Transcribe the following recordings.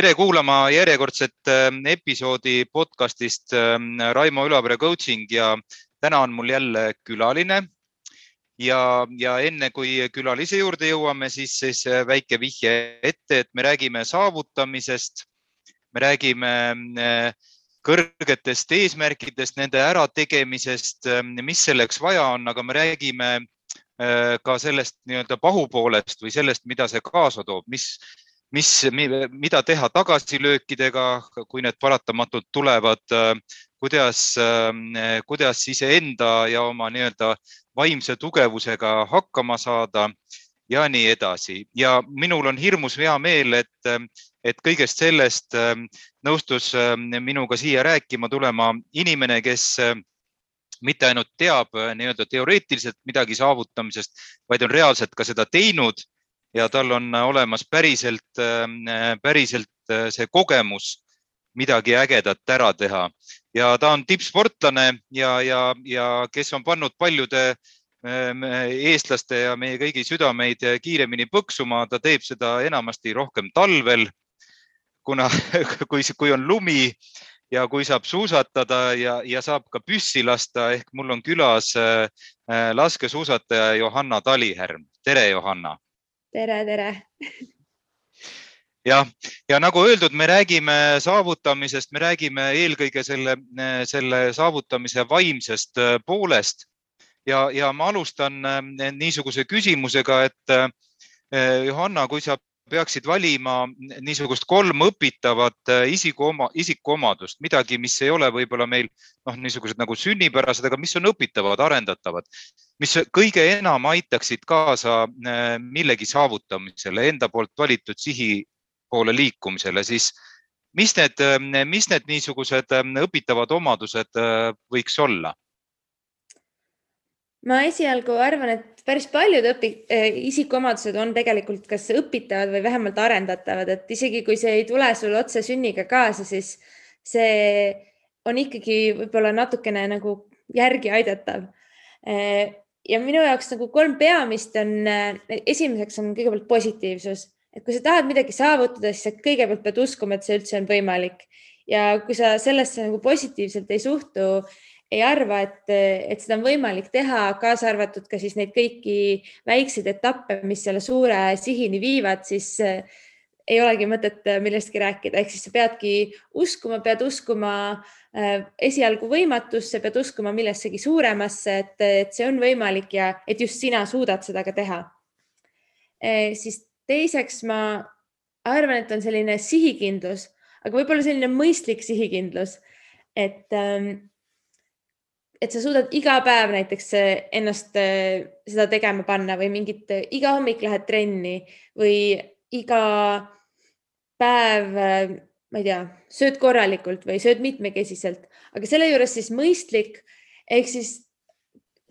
tere kuulama järjekordset ähm, episoodi podcastist ähm, Raimo Ülavere coaching ja täna on mul jälle külaline. ja, ja enne kui külalise juurde jõuame, siis, siis äh, väike vihje ette, et me räägime saavutamisest. me räägime äh, kõrgetest eesmärkidest, nende ärategemisest, ähm, mis selleks vaja on, aga me räägime äh, ka sellest nii-öelda pahupoolest või sellest, mida see kaasa toob, mis mis, mida teha tagasilöökidega, kui need paratamatult tulevad, kuidas, kuidas iseenda ja oma nii-öelda vaimse tugevusega hakkama saada ja nii edasi. ja minul on hirmus hea meel, et, et kõigest sellest nõustus minuga siia rääkima tulema inimene, kes mitte ainult teab nii-öelda teoreetiliselt midagi saavutamisest, vaid on reaalselt ka seda teinud ja tal on olemas päriselt, ähm, päriselt äh, see kogemus midagi ägedat ära teha ja ta on tippsportlane ja, ja, ja kes on pannud paljude ähm, eestlaste ja meie kõigi südameid kiiremini põksuma, ta teeb seda enamasti rohkem talvel. kuna, kui, kui on lumi ja kui saab suusatada ja, ja saab ka püssi lasta, ehk mul on külas äh, äh, laskesuusataja Johanna Talihärm. tere, Johanna tere, tere. Jah, ja nagu öeldud, me räägime saavutamisest, me räägime eelkõige selle, selle saavutamise vaimsest äh, poolest. Ja, ja ma alustan äh, niisuguse küsimusega, et äh, Johanna, kui sa peaksid valima niisugust kolm õpitavat isiku oma, isikuomadust, midagi, mis ei ole võib-olla meil noh, niisugused nagu sünnipärased, aga mis on õpitavad, arendatavad, mis kõige enam aitaksid kaasa äh, millegi saavutamisele, enda poolt valitud sihi poole liikumisele, siis mis need, äh, mis need niisugused äh, õpitavad omadused võiks olla? ma esialgu arvan, et päris paljud õpi-, isikuomadused on tegelikult kas õpitavad või vähemalt arendatavad, et isegi kui see ei tule sul otse sünniga kaasa, siis see on ikkagi võib-olla natukene nagu järgi aidatav. Ja minu jaoks nagu kolm peamist on, esimeseks on kõigepealt positiivsus, et kui sa tahad midagi saavutada, siis sa kõigepealt pead uskuma, et see üldse on võimalik. Ja kui sa sellesse nagu positiivselt ei suhtu, ei arva, et, et seda on võimalik teha, kaasa arvatud ka siis neid kõiki väikseid etappe, mis selle suure sihini viivad, siis ei olegi mõtet millestki rääkida, ehk siis sa peadki uskuma, pead uskuma äh, esialgu võimatusse, pead uskuma millessegi suuremasse, et, et see on võimalik ja et just sina suudad seda ka teha e,. siis teiseks ma arvan, et on selline sihikindlus, aga võib-olla selline mõistlik sihikindlus, et ähm, et sa suudad iga päev näiteks ennast seda tegema panna või mingit, iga hommik lähed trenni või iga päev, ma ei tea, sööd korralikult või sööd mitmekesiselt, aga selle juures siis mõistlik ehk siis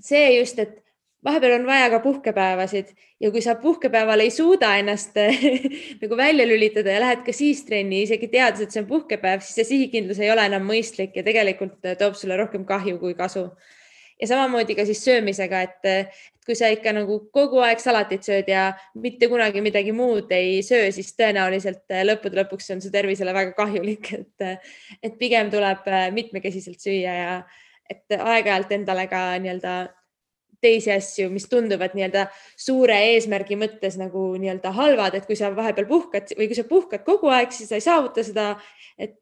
see just, et vahepeal on vaja ka puhkepäevasid ja kui sa puhkepäeval ei suuda ennast nagu välja lülitada ja lähed ka siis trenni, isegi teades, et see on puhkepäev, siis see sihikindlus ei ole enam mõistlik ja tegelikult toob sulle rohkem kahju kui kasu. Ja samamoodi ka siis söömisega, et, et kui sa ikka nagu kogu aeg salatit sööd ja mitte kunagi midagi muud ei söö, siis tõenäoliselt lõppude lõpuks on see tervisele väga kahjulik, et, et pigem tuleb mitmekesiselt süüa ja et aeg-ajalt endale ka nii-öelda teisi asju, mis tunduvad nii-öelda suure eesmärgi mõttes nagu nii-öelda halvad, et kui sa vahepeal puhkad või kui sa puhkad kogu aeg, siis sa ei saavuta seda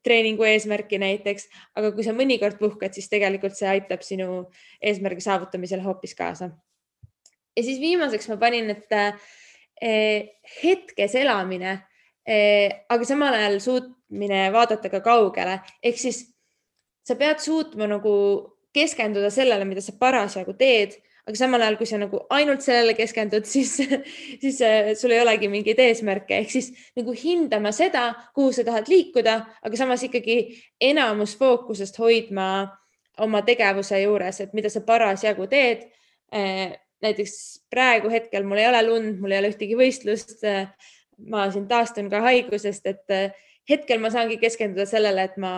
treeningu eesmärki näiteks, aga kui sa mõnikord puhkad, siis tegelikult see aitab sinu eesmärgi saavutamisel hoopis kaasa. ja siis viimaseks ma panin, et eh, hetkes elamine eh,, aga samal ajal suutmine vaadata ka kaugele, ehk siis sa pead suutma nagu keskenduda sellele, mida sa parasjagu teed aga samal ajal, kui sa nagu ainult sellele keskendud, siis, siis äh, sul ei olegi mingeid eesmärke, ehk siis nagu hindama seda, kuhu sa tahad liikuda, aga samas ikkagi enamus fookusest hoidma oma tegevuse juures, et mida sa parasjagu teed. Äh, näiteks praegu hetkel mul ei ole lund, mul ei ole ühtegi võistlust. Äh, ma siin taastun ka haigusest, et hetkel ma saangi keskenduda sellele, et ma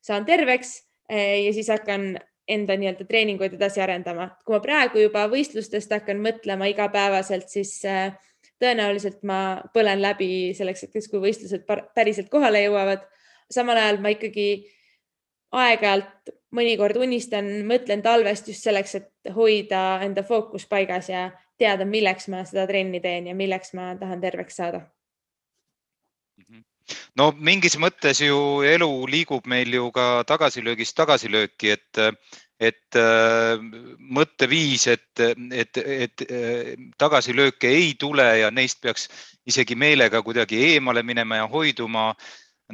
saan terveks ja siis hakkan enda nii-öelda treeninguid edasi arendama. kui ma praegu juba võistlustest hakkan mõtlema igapäevaselt, siis äh, tõenäoliselt ma põlen läbi selleks hetkeks, kui võistlused päriselt kohale jõuavad. samal ajal ma ikkagi aeg-ajalt mõnikord unistan, mõtlen talvest just selleks, et hoida enda fookus paigas ja teada, milleks ma seda trenni teen ja milleks ma tahan terveks saada. No mingis mõttes ju elu liigub meil ju ka tagasilöögist tagasilööki, et, et äh, mõtteviis, et, et, et tagasilööke ei tule ja neist peaks isegi meelega kuidagi eemale minema ja hoiduma.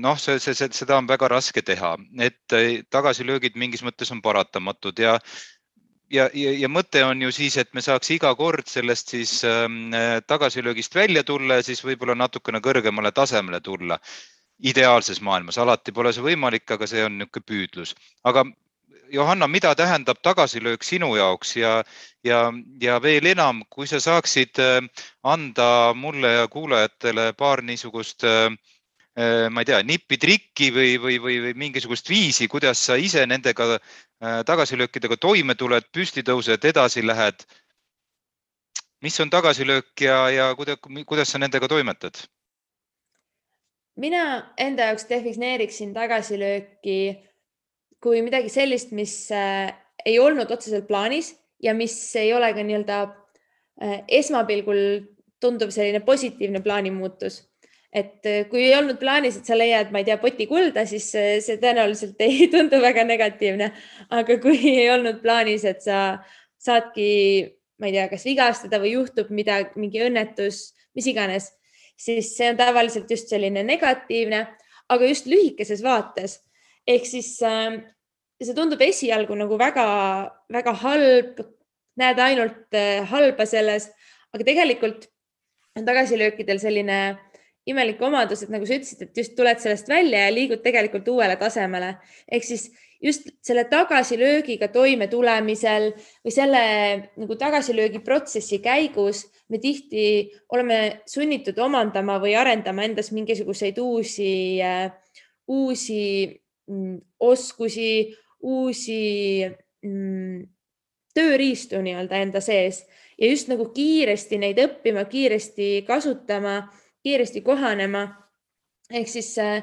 Noh, see, see, seda on väga raske teha, et tagasilöögid mingis mõttes on paratamatud ja ja, ja, ja mõte on ju siis, et me saaks iga kord sellest siis äh, tagasilöögist välja tulla ja siis võib-olla natukene kõrgemale tasemele tulla. ideaalses maailmas, alati pole see võimalik, aga see on niisugune püüdlus. aga Johanna, mida tähendab tagasilöök sinu jaoks ja, ja, ja veel enam, kui sa saaksid äh, anda mulle ja kuulajatele paar niisugust äh ma ei tea, nippi-trikki või, või, või, või mingisugust viisi, kuidas sa ise nendega Äh, tagasilöökidega toime tuled, püsti tõused, edasi lähed. mis on tagasilöök ja, ja kuidas, kuidas sa nendega toimetad? mina enda jaoks defineeriksin tagasilööki kui midagi sellist, mis äh, ei olnud otseselt plaanis ja mis ei ole ka nii-öelda äh, esmapilgul tunduv selline positiivne plaanimuutus et äh, kui ei olnud plaanis, et sa leiad, ma ei tea, poti kulda, siis see tõenäoliselt ei tundu väga negatiivne. aga kui ei olnud plaanis, et sa saadki, ma ei tea, kas vigastada või juhtub midagi, mingi õnnetus, mis iganes, siis see on tavaliselt just selline negatiivne, aga just lühikeses vaates. ehk siis äh, see tundub esialgu nagu väga-väga halb, näed ainult äh, halba selles, aga tegelikult on tagasilöökidel selline imelik omadus, et nagu sa ütlesid, et just tuled sellest välja ja liigud tegelikult uuele tasemele. ehk siis just selle tagasilöögiga toimetulemisel või selle nagu tagasilöögi protsessi käigus me tihti oleme sunnitud omandama või arendama endas mingisuguseid uusi äh,, uusi mm, oskusi, uusi mm, tööriistu nii-öelda enda sees ja just nagu kiiresti neid õppima, kiiresti kasutama kiiresti kohanema. ehk siis äh,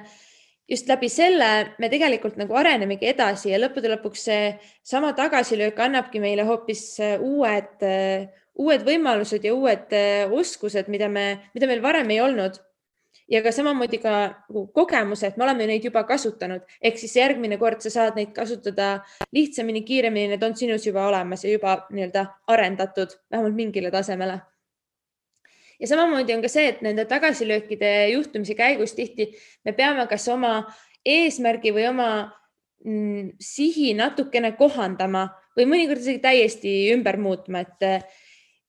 just läbi selle me tegelikult nagu arenemegi edasi ja lõppude lõpuks seesama tagasilöök annabki meile hoopis äh, uued, äh, uued võimalused ja uued oskused, mida me, mida meil varem ei olnud. ja ka samamoodi ka nagu kogemused, me oleme neid juba kasutanud, ehk siis järgmine kord sa saad neid kasutada lihtsamini, kiiremini, need on sinus juba olemas ja juba nii-öelda arendatud vähemalt mingile tasemele ja samamoodi on ka see, et nende tagasilöökide juhtumise käigus tihti me peame kas oma eesmärgi või oma mm, sihi natukene kohandama või mõnikord isegi täiesti ümber muutma, et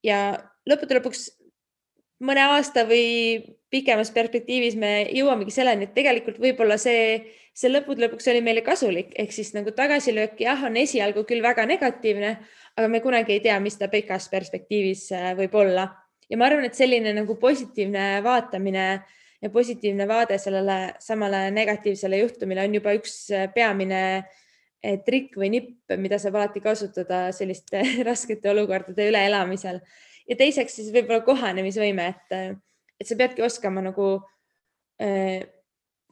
ja lõppude lõpuks mõne aasta või pikemas perspektiivis me jõuamegi selleni, et tegelikult võib-olla see, see lõppude lõpuks oli meile kasulik, ehk siis nagu tagasilöök jah, on esialgu küll väga negatiivne, aga me kunagi ei tea, mis ta pikas perspektiivis äh, võib olla ja ma arvan, et selline nagu positiivne vaatamine ja positiivne vaade sellele samale negatiivsele juhtumile on juba üks äh, peamine äh, trikk või nipp, mida saab alati kasutada selliste raskete olukordade üleelamisel. ja teiseks siis võib-olla kohanemisvõime, et, äh, et sa peadki oskama nagu äh,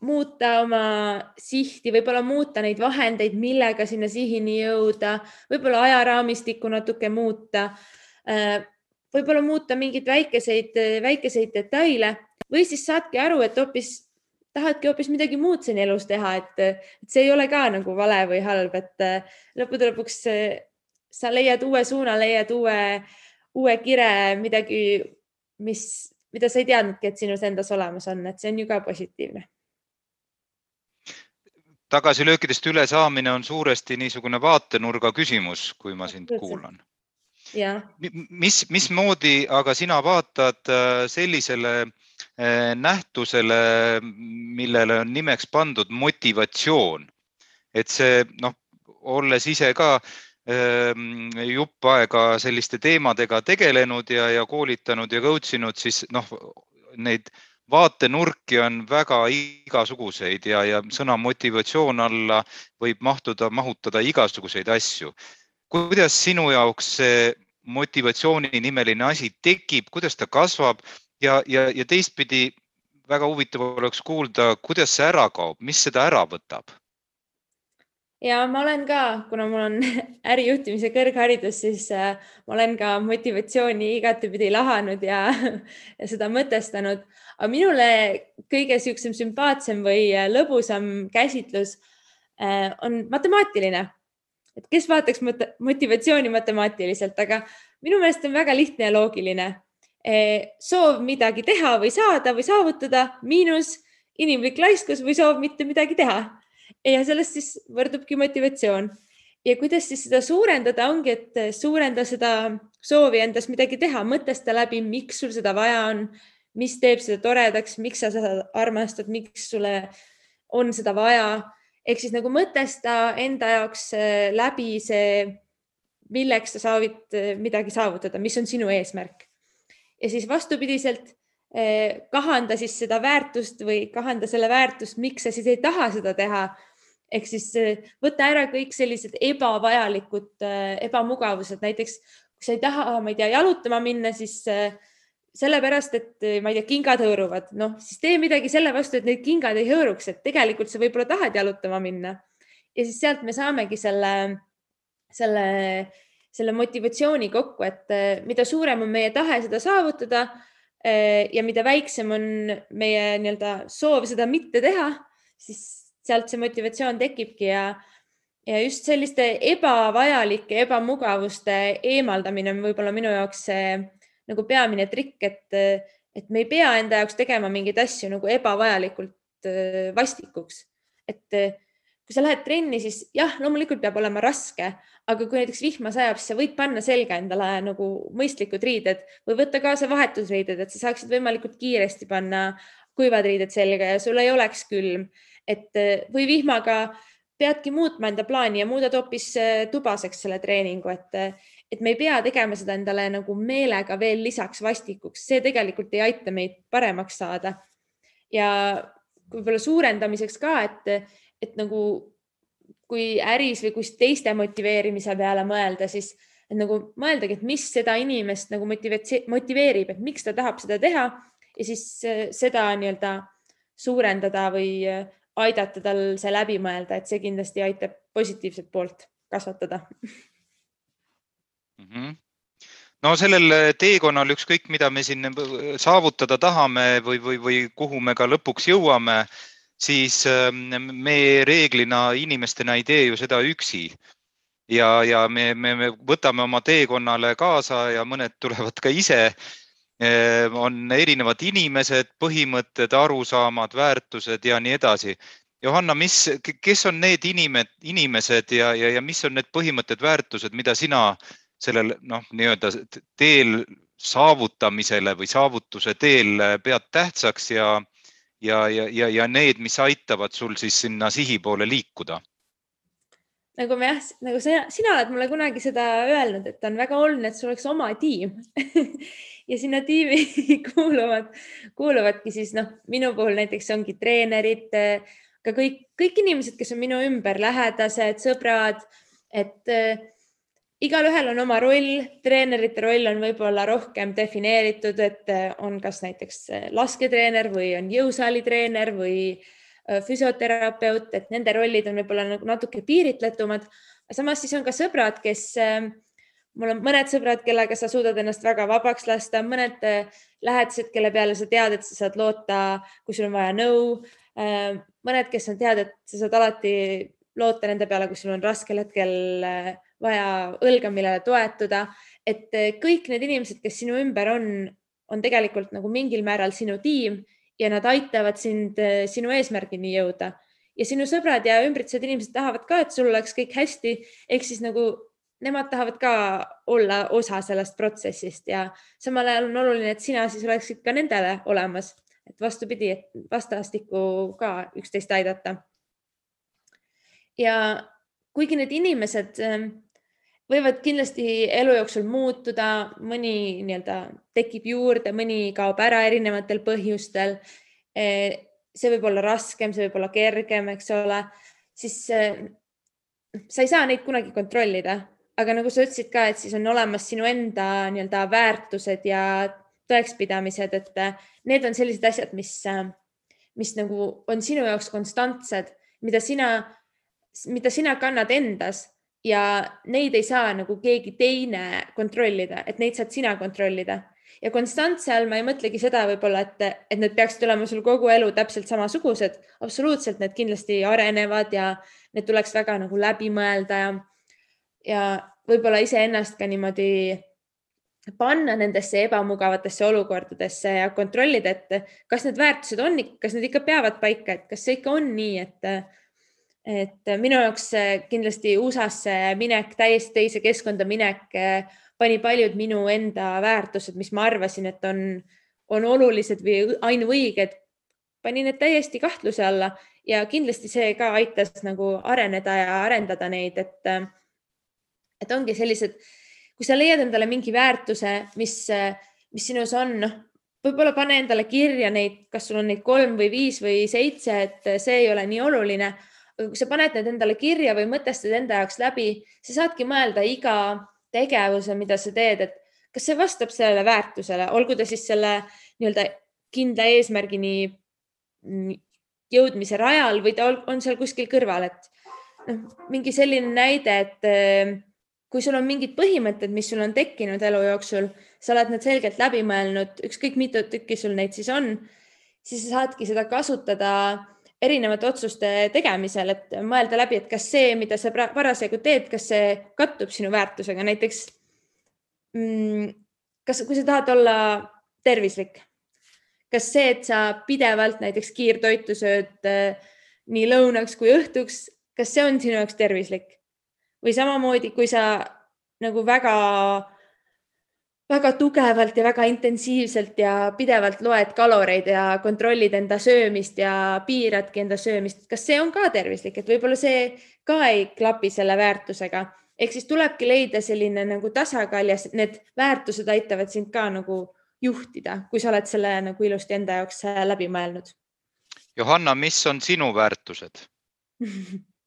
muuta oma sihti, võib-olla muuta neid vahendeid, millega sinna sihini jõuda, võib-olla ajaraamistikku natuke muuta äh, võib-olla muuta mingeid väikeseid, väikeseid detaile või siis saadki aru, et hoopis tahadki hoopis midagi muud siin elus teha, et, see ei ole ka nagu vale või halb, et lõppude lõpuks sa leiad uue suuna, leiad uue, uue kire, midagi, mis, mida sa ei teadnudki, et sinus endas olemas on, et see on ju ka positiivne. Tagasilöökidest ülesaamine on suuresti niisugune vaatenurga küsimus, kui ma sind kuulan mis, mismoodi aga sina vaatad äh, sellisele äh, nähtusele, millele on nimeks pandud motivatsioon, et see noh, olles ise ka ähm, jupp aega selliste teemadega tegelenud ja, ja koolitanud ja coach inud, siis noh, neid vaatenurki on väga igasuguseid ja, ja sõna motivatsioon alla võib mahtuda, mahutada igasuguseid asju kuidas sinu jaoks see motivatsiooni nimeline asi tekib, kuidas ta kasvab ja, ja, ja teistpidi väga huvitav oleks kuulda, kuidas see ära kaob, mis seda ära võtab ja ma olen ka, kuna mul on ärijuhtimise kõrgharidus, siis äh, ma olen ka motivatsiooni igatepidi lahanud ja, ja seda mõtestanud. aga minule kõige niisugusem sümpaatsem või äh, lõbusam käsitlus äh, on matemaatiline. Et kes vaataks motivatsiooni matemaatiliselt, aga minu meelest on väga lihtne ja loogiline. soov midagi teha või saada või saavutada miinus inimlik laiskus või soov mitte midagi teha ja sellest siis võrdubki motivatsioon. ja kuidas siis seda suurendada, ongi, et suurenda seda soovi endas midagi teha, mõtesta läbi, miks sul seda vaja on, mis teeb seda toredaks, miks sa seda armastad, miks sulle on seda vaja. Ehk siis nagu mõtesta enda jaoks äh, läbi see, milleks sa soovid äh, midagi saavutada, mis on sinu eesmärk. ja siis vastupidiselt äh, kahanda siis seda väärtust või kahanda selle väärtust, miks sa siis ei taha seda teha ehk siis võta ära kõik sellised ebavajalikud ebamugavused, näiteks kui sa ei taha, ma ei tea, jalutama minna, siis eh, sellepärast, et ma ei tea, kingad hõõruvad, noh, siis tee midagi selle vastu, et need kingad ei hõõruks, et tegelikult sa võib-olla tahad jalutama minna. ja siis sealt me saamegi selle, selle, selle motivatsiooni kokku, et mida suurem on meie tahe seda saavutada ja mida väiksem on meie nii-öelda soov seda mitte teha, siis sealt see motivatsioon tekibki ja, ja just selliste ebavajalike ebamugavuste eemaldamine on võib-olla minu jaoks see nagu peamine trikk, et, et me ei pea enda jaoks tegema mingeid asju nagu ebavajalikult äh, vastikuks. et äh, kui sa lähed trenni, siis jah, loomulikult peab olema raske, aga kui näiteks vihma sajab, siis sa võid panna selga endale nagu mõistlikud riided või võtta kaasa vahetusriided, et sa saaksid võimalikult kiiresti panna kuivad riided selga ja sul ei oleks külm et eh, või vihmaga peadki muutma enda plaani ja muudad hoopis eh, tubaseks selle treeningu, et, eh, et me ei pea tegema seda endale nagu meelega veel lisaks vastikuks, see tegelikult ei aita meid paremaks saada. ja võib-olla suurendamiseks ka, et, et nagu kui äris või kus teiste motiveerimise peale mõelda, siis et nagu mõeldagi, et mis seda inimest nagu motiveerib, et miks ta tahab seda teha ja siis seda nii-öelda suurendada või aidata tal see läbi mõelda, et see kindlasti aitab positiivset poolt kasvatada mm. -hmm no sellel teekonnal ükskõik, mida me siin saavutada tahame või, või, või kuhu me ka lõpuks jõuame, siis ähm, me reeglina inimestena ei tee ju seda üksi. ja, ja me, me, me võtame oma teekonnale kaasa ja mõned tulevad ka ise on erinevad inimesed, põhimõtted, arusaamad, väärtused ja nii edasi. Johanna, mis, kes on need inimed, inimesed ja, ja, ja mis on need põhimõtted, väärtused, mida sina sellel noh, nii-öelda teel saavutamisele või saavutuse teel pead tähtsaks ja, ja, ja, ja, ja need, mis aitavad sul siis sinna sihi poole liikuda? nagu me jah, nagu sina, sina oled mulle kunagi seda öelnud, et on väga oluline, et sul oleks oma tiim ja sinna tiimi kuuluvad, kuuluvadki siis noh, minu puhul näiteks ongi treenerid, ka kõik, kõik inimesed, kes on minu ümber, lähedased, sõbrad, et äh, igalühel on oma roll, treenerite roll on võib-olla rohkem defineeritud, et on kas näiteks lasketreener või on jõusaali treener või äh, Äh, füsioterapeut, et nende rollid on võib-olla nagu natuke piiritletumad. samas siis on ka sõbrad, kes, ähm, mul on mõned sõbrad, kellega sa suudad ennast väga vabaks lasta, mõned äh, lähedased, kelle peale sa tead, et sa saad loota, kui sul on vaja nõu. Ähm, mõned, kes on tead, et sa saad alati loota nende peale, kui sul on raskel hetkel äh, vaja õlga, millele toetuda. et kõik need inimesed, kes sinu ümber on, on tegelikult nagu mingil määral sinu tiim ja nad aitavad sind sinu eesmärgini jõuda ja sinu sõbrad ja ümbritsevad inimesed tahavad ka, et sul oleks kõik hästi, ehk siis nagu nemad tahavad ka olla osa sellest protsessist ja samal ajal on oluline, et sina siis oleksid ka nendele olemas, et vastupidi, et vastastikku ka üksteist aidata. ja kuigi need inimesed eh, võivad kindlasti elu jooksul muutuda, mõni nii-öelda tekib juurde, mõni kaob ära erinevatel põhjustel. Eh, see võib olla raskem, see võib olla kergem, eks ole, siis eh, sa ei saa neid kunagi kontrollida, aga nagu sa ütlesid ka, et siis on olemas sinu enda nii-öelda väärtused ja tõekspidamised, et äh, need on sellised asjad, mis, äh, mis nagu on sinu jaoks konstantsed, mida sina, mida sina kannad endas ja neid ei saa nagu keegi teine kontrollida, et neid saad sina kontrollida. ja konstantse all ma ei mõtlegi seda võib-olla, et, et need peaksid olema sul kogu elu täpselt samasugused. absoluutselt, need kindlasti arenevad ja need tuleks väga nagu läbi mõelda ja, ja võib-olla iseennast ka niimoodi panna nendesse ebamugavatesse olukordadesse ja kontrollida, et kas need väärtused on, kas need ikka peavad paika, et kas see ikka on nii, et, et minu jaoks kindlasti USA-sse minek, täiesti teise keskkonda minek pani paljud minu enda väärtused, mis ma arvasin, et on, on olulised või ainuõiged, pani need täiesti kahtluse alla. Ja kindlasti see ka aitas nagu areneda ja arendada neid, et, et ongi sellised kui sa leiad endale mingi väärtuse, mis, mis sinus on, noh, võib-olla pane endale kirja neid, kas sul on neid kolm või viis või seitse, et see ei ole nii oluline. aga kui sa paned need endale kirja või mõtestad enda jaoks läbi, sa saadki mõelda iga tegevuse, mida sa teed, et kas see vastab sellele väärtusele, olgu ta siis selle nii-öelda kindla eesmärgini jõudmise rajal või ta on seal kuskil kõrval, et noh, mingi selline näide, et kui sul on mingid põhimõtted, mis sul on tekkinud elu jooksul, sa oled need selgelt läbi mõelnud, ükskõik mitu tükki sul neid siis on, siis sa saadki seda kasutada erinevate otsuste tegemisel, et mõelda läbi, et kas see, mida sa parasjagu teed, kas see kattub sinu väärtusega, näiteks mm, kas, kui sa tahad olla tervislik, kas see, et sa pidevalt näiteks kiirtoitu sööd äh, nii lõunaks kui õhtuks, kas see on sinu jaoks tervislik? Või samamoodi, kui sa nagu väga, väga tugevalt ja väga intensiivselt ja pidevalt loed kaloreid ja kontrollid enda söömist ja piiradki enda söömist, kas see on ka tervislik, et võib-olla see ka ei klapi selle väärtusega. Ehk siis tulebki leida selline nagu tasakaal ja need väärtused aitavad sind ka nagu juhtida, kui sa oled selle nagu ilusti enda jaoks äh, läbi mõelnud. Johanna, mis on sinu väärtused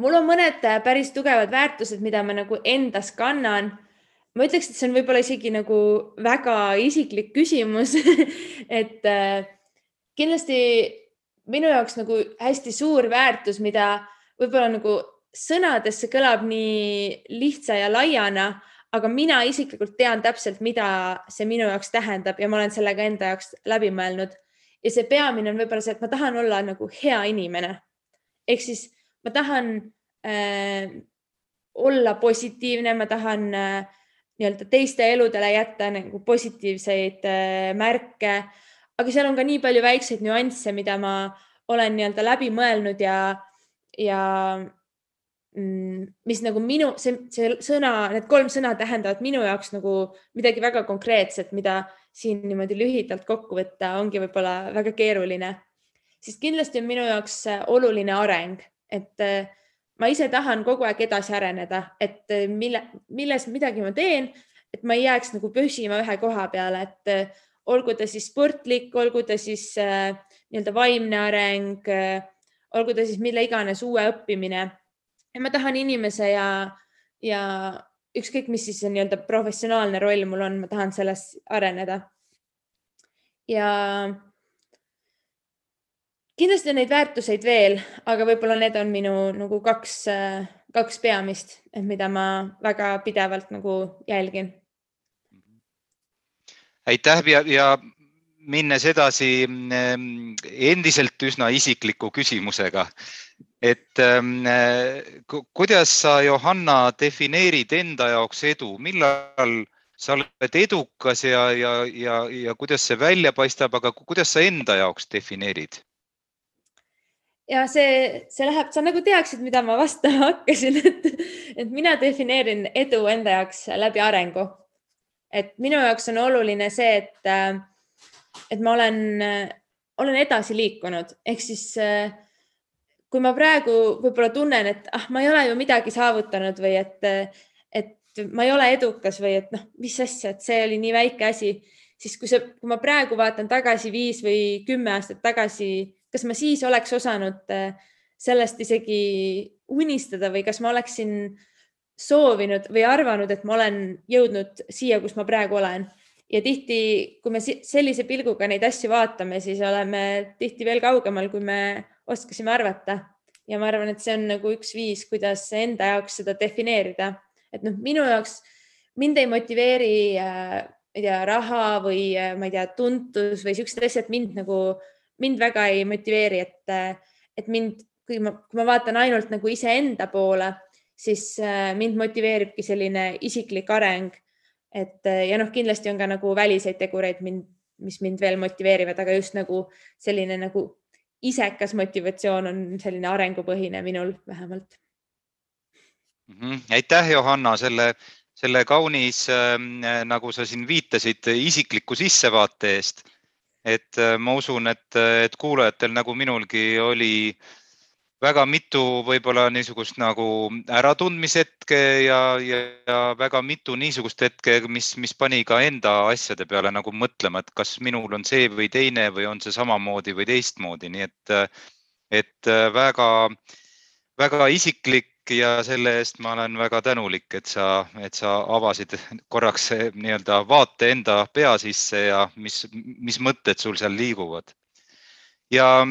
mul on mõned äh, päris tugevad väärtused, mida ma nagu endas kannan. ma ütleks, et see on võib-olla isegi nagu väga isiklik küsimus et äh, kindlasti minu jaoks nagu hästi suur väärtus, mida võib-olla nagu sõnadesse kõlab nii lihtsa ja laiana, aga mina isiklikult tean täpselt, mida see minu jaoks tähendab ja ma olen selle ka enda jaoks läbi mõelnud. ja see peamine on võib-olla see, et ma tahan olla nagu hea inimene ehk siis ma tahan äh, olla positiivne, ma tahan äh, nii-öelda teiste eludele jätta nagu positiivseid äh, märke, aga seal on ka nii palju väikseid nüansse, mida ma olen nii-öelda läbi mõelnud ja, ja mm, mis nagu minu, see, see sõna, need kolm sõna tähendavad minu jaoks nagu midagi väga konkreetset, mida siin niimoodi lühidalt kokku võtta ongi võib-olla väga keeruline siis kindlasti on minu jaoks oluline areng, et äh, ma ise tahan kogu aeg edasi areneda, et äh, mille, milles midagi ma teen, et ma ei jääks nagu püsima ühe koha peale, et äh, olgu ta siis sportlik, olgu ta siis nii-öelda vaimne areng, olgu ta siis mille iganes uue õppimine. ja ma tahan inimese ja, ja ükskõik, mis siis nii-öelda professionaalne roll mul on, ma tahan selles areneda. ja kindlasti on neid väärtuseid veel, aga võib-olla need on minu nagu kaks, kaks peamist, mida ma väga pidevalt nagu jälgin. aitäh ja, ja minnes edasi mm, endiselt üsna isikliku küsimusega, et ähm, kuidas sa, Johanna, defineerid enda jaoks edu, millal sa oled edukas ja, ja, ja, ja kuidas see välja paistab, aga kuidas sa enda jaoks defineerid? Ja see, see läheb, sa nagu teaksid, mida ma vastama hakkasin, et, et mina defineerin edu enda jaoks läbi arengu. et minu jaoks on oluline see, et, et ma olen, olen edasi liikunud, ehk siis kui ma praegu võib-olla tunnen, et ah, ma ei ole ju midagi saavutanud või et, et ma ei ole edukas või et noh, mis asja, et see oli nii väike asi, siis kui see, kui ma praegu vaatan tagasi viis või kümme aastat tagasi kas ma siis oleks osanud äh, sellest isegi unistada või kas ma oleksin soovinud või arvanud, et ma olen jõudnud siia, kus ma praegu olen. ja tihti, kui me sellise pilguga neid asju vaatame, siis oleme tihti veel kaugemal, kui me oskasime arvata. ja ma arvan, et see on nagu üks viis, kuidas enda jaoks seda defineerida, et noh, minu jaoks mind ei motiveeri äh, ma ei tea, raha või äh, ma ei tea, tuntus või siuksed asjad mind nagu, mind väga ei motiveeri, et, äh, et mind, kui ma, kui ma vaatan ainult nagu iseenda poole, siis mind motiveeribki selline isiklik areng. et ja noh, kindlasti on ka nagu väliseid tegureid mind, mis mind veel motiveerivad, aga just nagu selline nagu isekas motivatsioon on selline arengupõhine minul vähemalt mm. -hmm. aitäh, Johanna, selle selle kaunis, ähm, nagu sa siin viitasid, isikliku sissevaate eest. Et äh, ma usun, et, et kuulajatel nagu minulgi oli väga mitu võib-olla niisugust nagu äratundmishetke ja, ja, ja väga mitu niisugust hetke, mis, mis pani ka enda asjade peale nagu mõtlema, et kas minul on see või teine või on see samamoodi või teistmoodi, nii et, et äh, väga, väga isiklik ja selle eest ma olen väga tänulik, et sa, et sa avasid korraks nii-öelda vaate enda pea sisse ja mis, mis mõtted sul seal liiguvad. ja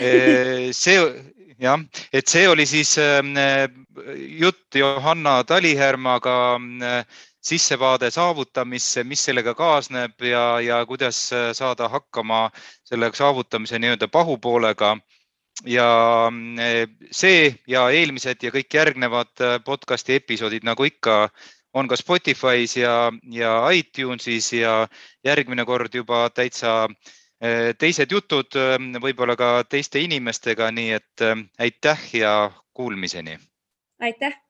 eh, see jah, et see oli siis eh, jutt Johanna Talihärmaga eh, sissevaade saavutamisse, mis sellega kaasneb ja, ja kuidas saada hakkama selle saavutamise nii-öelda pahupoolega ja eh, see ja eelmised ja kõik järgnevad eh, podcast'i episoodid, nagu ikka, on ka Spotify's ja, ja iTunesis ja järgmine kord juba täitsa eh, teised jutud, võib-olla ka teiste inimestega, nii et aitäh ja kuulmiseni. aitäh